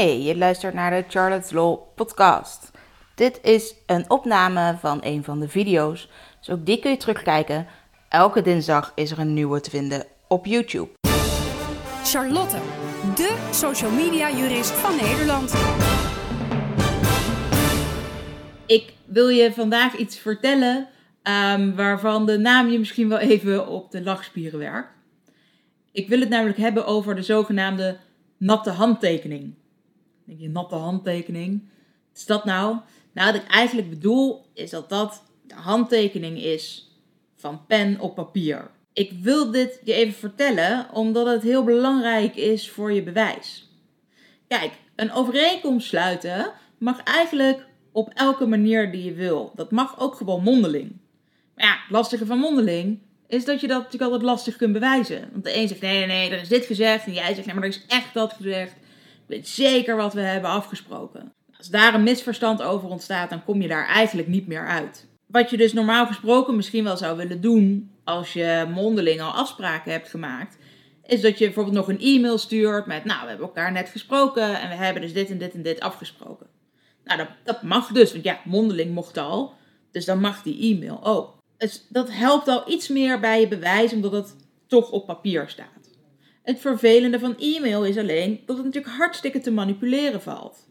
Hey, je luistert naar de Charlotte's Law podcast. Dit is een opname van een van de video's, dus ook die kun je terugkijken. Elke dinsdag is er een nieuwe te vinden op YouTube. Charlotte, de social media jurist van Nederland. Ik wil je vandaag iets vertellen ehm, waarvan de naam je misschien wel even op de lachspieren werkt. Ik wil het namelijk hebben over de zogenaamde natte handtekening. Denk je, natte handtekening? Wat is dat nou? Nou, wat ik eigenlijk bedoel is dat dat de handtekening is van pen op papier. Ik wil dit je even vertellen omdat het heel belangrijk is voor je bewijs. Kijk, een overeenkomst sluiten mag eigenlijk op elke manier die je wil. Dat mag ook gewoon mondeling. Maar ja, het lastige van mondeling is dat je dat natuurlijk altijd lastig kunt bewijzen. Want de een zegt nee, nee, nee, er is dit gezegd. En jij zegt nee, maar er is echt dat gezegd. Weet zeker wat we hebben afgesproken. Als daar een misverstand over ontstaat, dan kom je daar eigenlijk niet meer uit. Wat je dus normaal gesproken misschien wel zou willen doen als je mondeling al afspraken hebt gemaakt, is dat je bijvoorbeeld nog een e-mail stuurt met, nou, we hebben elkaar net gesproken en we hebben dus dit en dit en dit afgesproken. Nou, dat, dat mag dus, want ja, mondeling mocht al, dus dan mag die e-mail ook. Dus dat helpt al iets meer bij je bewijs, omdat het toch op papier staat. Het vervelende van e-mail is alleen dat het natuurlijk hartstikke te manipuleren valt.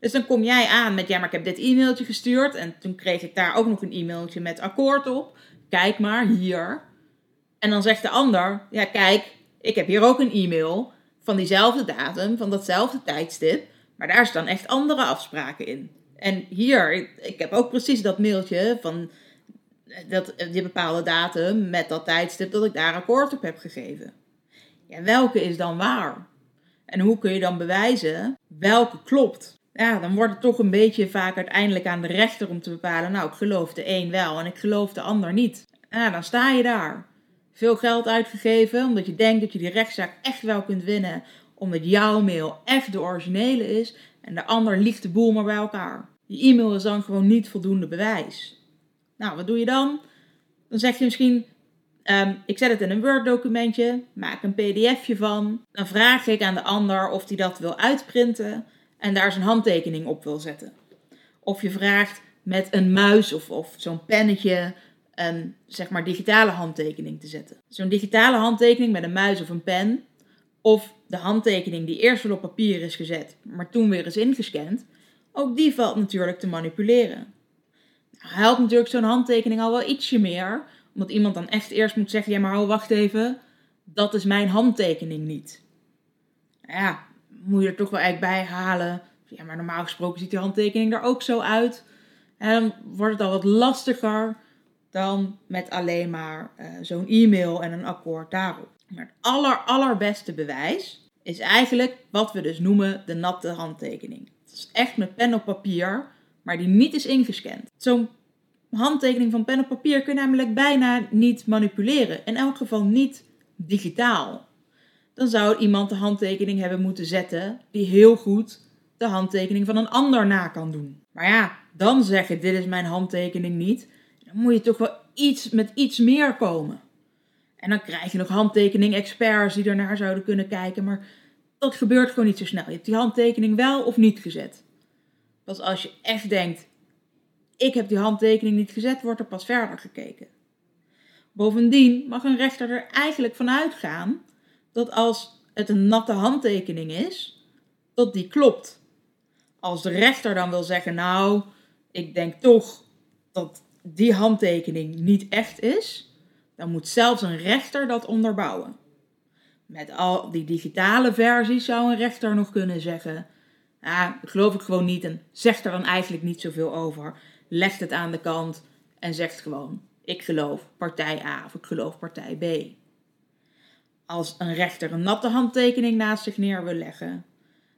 Dus dan kom jij aan met, ja, maar ik heb dit e-mailtje gestuurd en toen kreeg ik daar ook nog een e-mailtje met akkoord op. Kijk maar, hier. En dan zegt de ander, ja kijk, ik heb hier ook een e-mail van diezelfde datum, van datzelfde tijdstip, maar daar staan echt andere afspraken in. En hier, ik, ik heb ook precies dat mailtje van dat, die bepaalde datum met dat tijdstip dat ik daar akkoord op heb gegeven. Ja, welke is dan waar? En hoe kun je dan bewijzen welke klopt? Ja, dan wordt het toch een beetje vaak uiteindelijk aan de rechter om te bepalen, nou, ik geloof de een wel en ik geloof de ander niet. Ja, dan sta je daar. Veel geld uitgegeven, omdat je denkt dat je die rechtszaak echt wel kunt winnen, omdat jouw mail echt de originele is en de ander liegt de boel maar bij elkaar. Die e-mail is dan gewoon niet voldoende bewijs. Nou, wat doe je dan? Dan zeg je misschien, um, ik zet het in een Word-documentje, maak een pdfje van. Dan vraag ik aan de ander of hij dat wil uitprinten en daar zijn handtekening op wil zetten. Of je vraagt met een muis of, of zo'n pennetje een zeg maar digitale handtekening te zetten. Zo'n digitale handtekening met een muis of een pen, of de handtekening die eerst wel op papier is gezet, maar toen weer is ingescand, ook die valt natuurlijk te manipuleren helpt natuurlijk zo'n handtekening al wel ietsje meer. Omdat iemand dan echt eerst moet zeggen: ja, maar hou, wacht even. Dat is mijn handtekening niet. Nou ja, moet je er toch wel eigenlijk bij halen. Ja, maar normaal gesproken ziet die handtekening er ook zo uit. En dan wordt het al wat lastiger dan met alleen maar uh, zo'n e-mail en een akkoord daarop. Maar het aller, allerbeste bewijs is eigenlijk wat we dus noemen de natte handtekening. Het is echt met pen op papier maar die niet is ingescand. Zo'n handtekening van pen op papier kun je namelijk bijna niet manipuleren. In elk geval niet digitaal. Dan zou iemand de handtekening hebben moeten zetten die heel goed de handtekening van een ander na kan doen. Maar ja, dan zeggen dit is mijn handtekening niet. Dan moet je toch wel iets met iets meer komen. En dan krijg je nog handtekening-experts die ernaar zouden kunnen kijken. Maar dat gebeurt gewoon niet zo snel. Je hebt die handtekening wel of niet gezet. Pas als je echt denkt, ik heb die handtekening niet gezet, wordt er pas verder gekeken. Bovendien mag een rechter er eigenlijk van uitgaan dat als het een natte handtekening is, dat die klopt. Als de rechter dan wil zeggen, nou, ik denk toch dat die handtekening niet echt is, dan moet zelfs een rechter dat onderbouwen. Met al die digitale versies zou een rechter nog kunnen zeggen: ja, dat geloof ik gewoon niet en zegt er dan eigenlijk niet zoveel over. Legt het aan de kant en zegt gewoon: ik geloof partij A of ik geloof partij B. Als een rechter een natte handtekening naast zich neer wil leggen,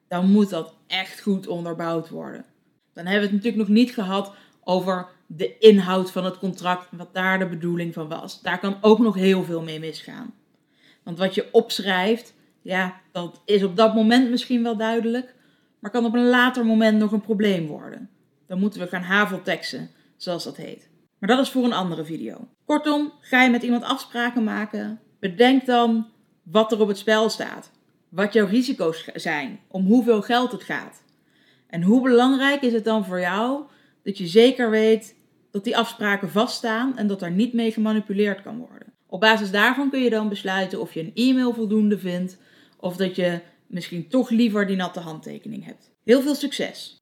dan moet dat echt goed onderbouwd worden. Dan hebben we het natuurlijk nog niet gehad over de inhoud van het contract, wat daar de bedoeling van was. Daar kan ook nog heel veel mee misgaan. Want wat je opschrijft, ja, dat is op dat moment misschien wel duidelijk, maar kan op een later moment nog een probleem worden. Dan moeten we gaan havelteksten, zoals dat heet. Maar dat is voor een andere video. Kortom, ga je met iemand afspraken maken, bedenk dan wat er op het spel staat. wat jouw risico's zijn, om hoeveel geld het gaat. En hoe belangrijk is het dan voor jou dat je zeker weet dat die afspraken vaststaan en dat er niet mee gemanipuleerd kan worden. Op basis daarvan kun je dan besluiten of je een e-mail voldoende vindt of dat je misschien toch liever die natte handtekening hebt. Heel veel succes!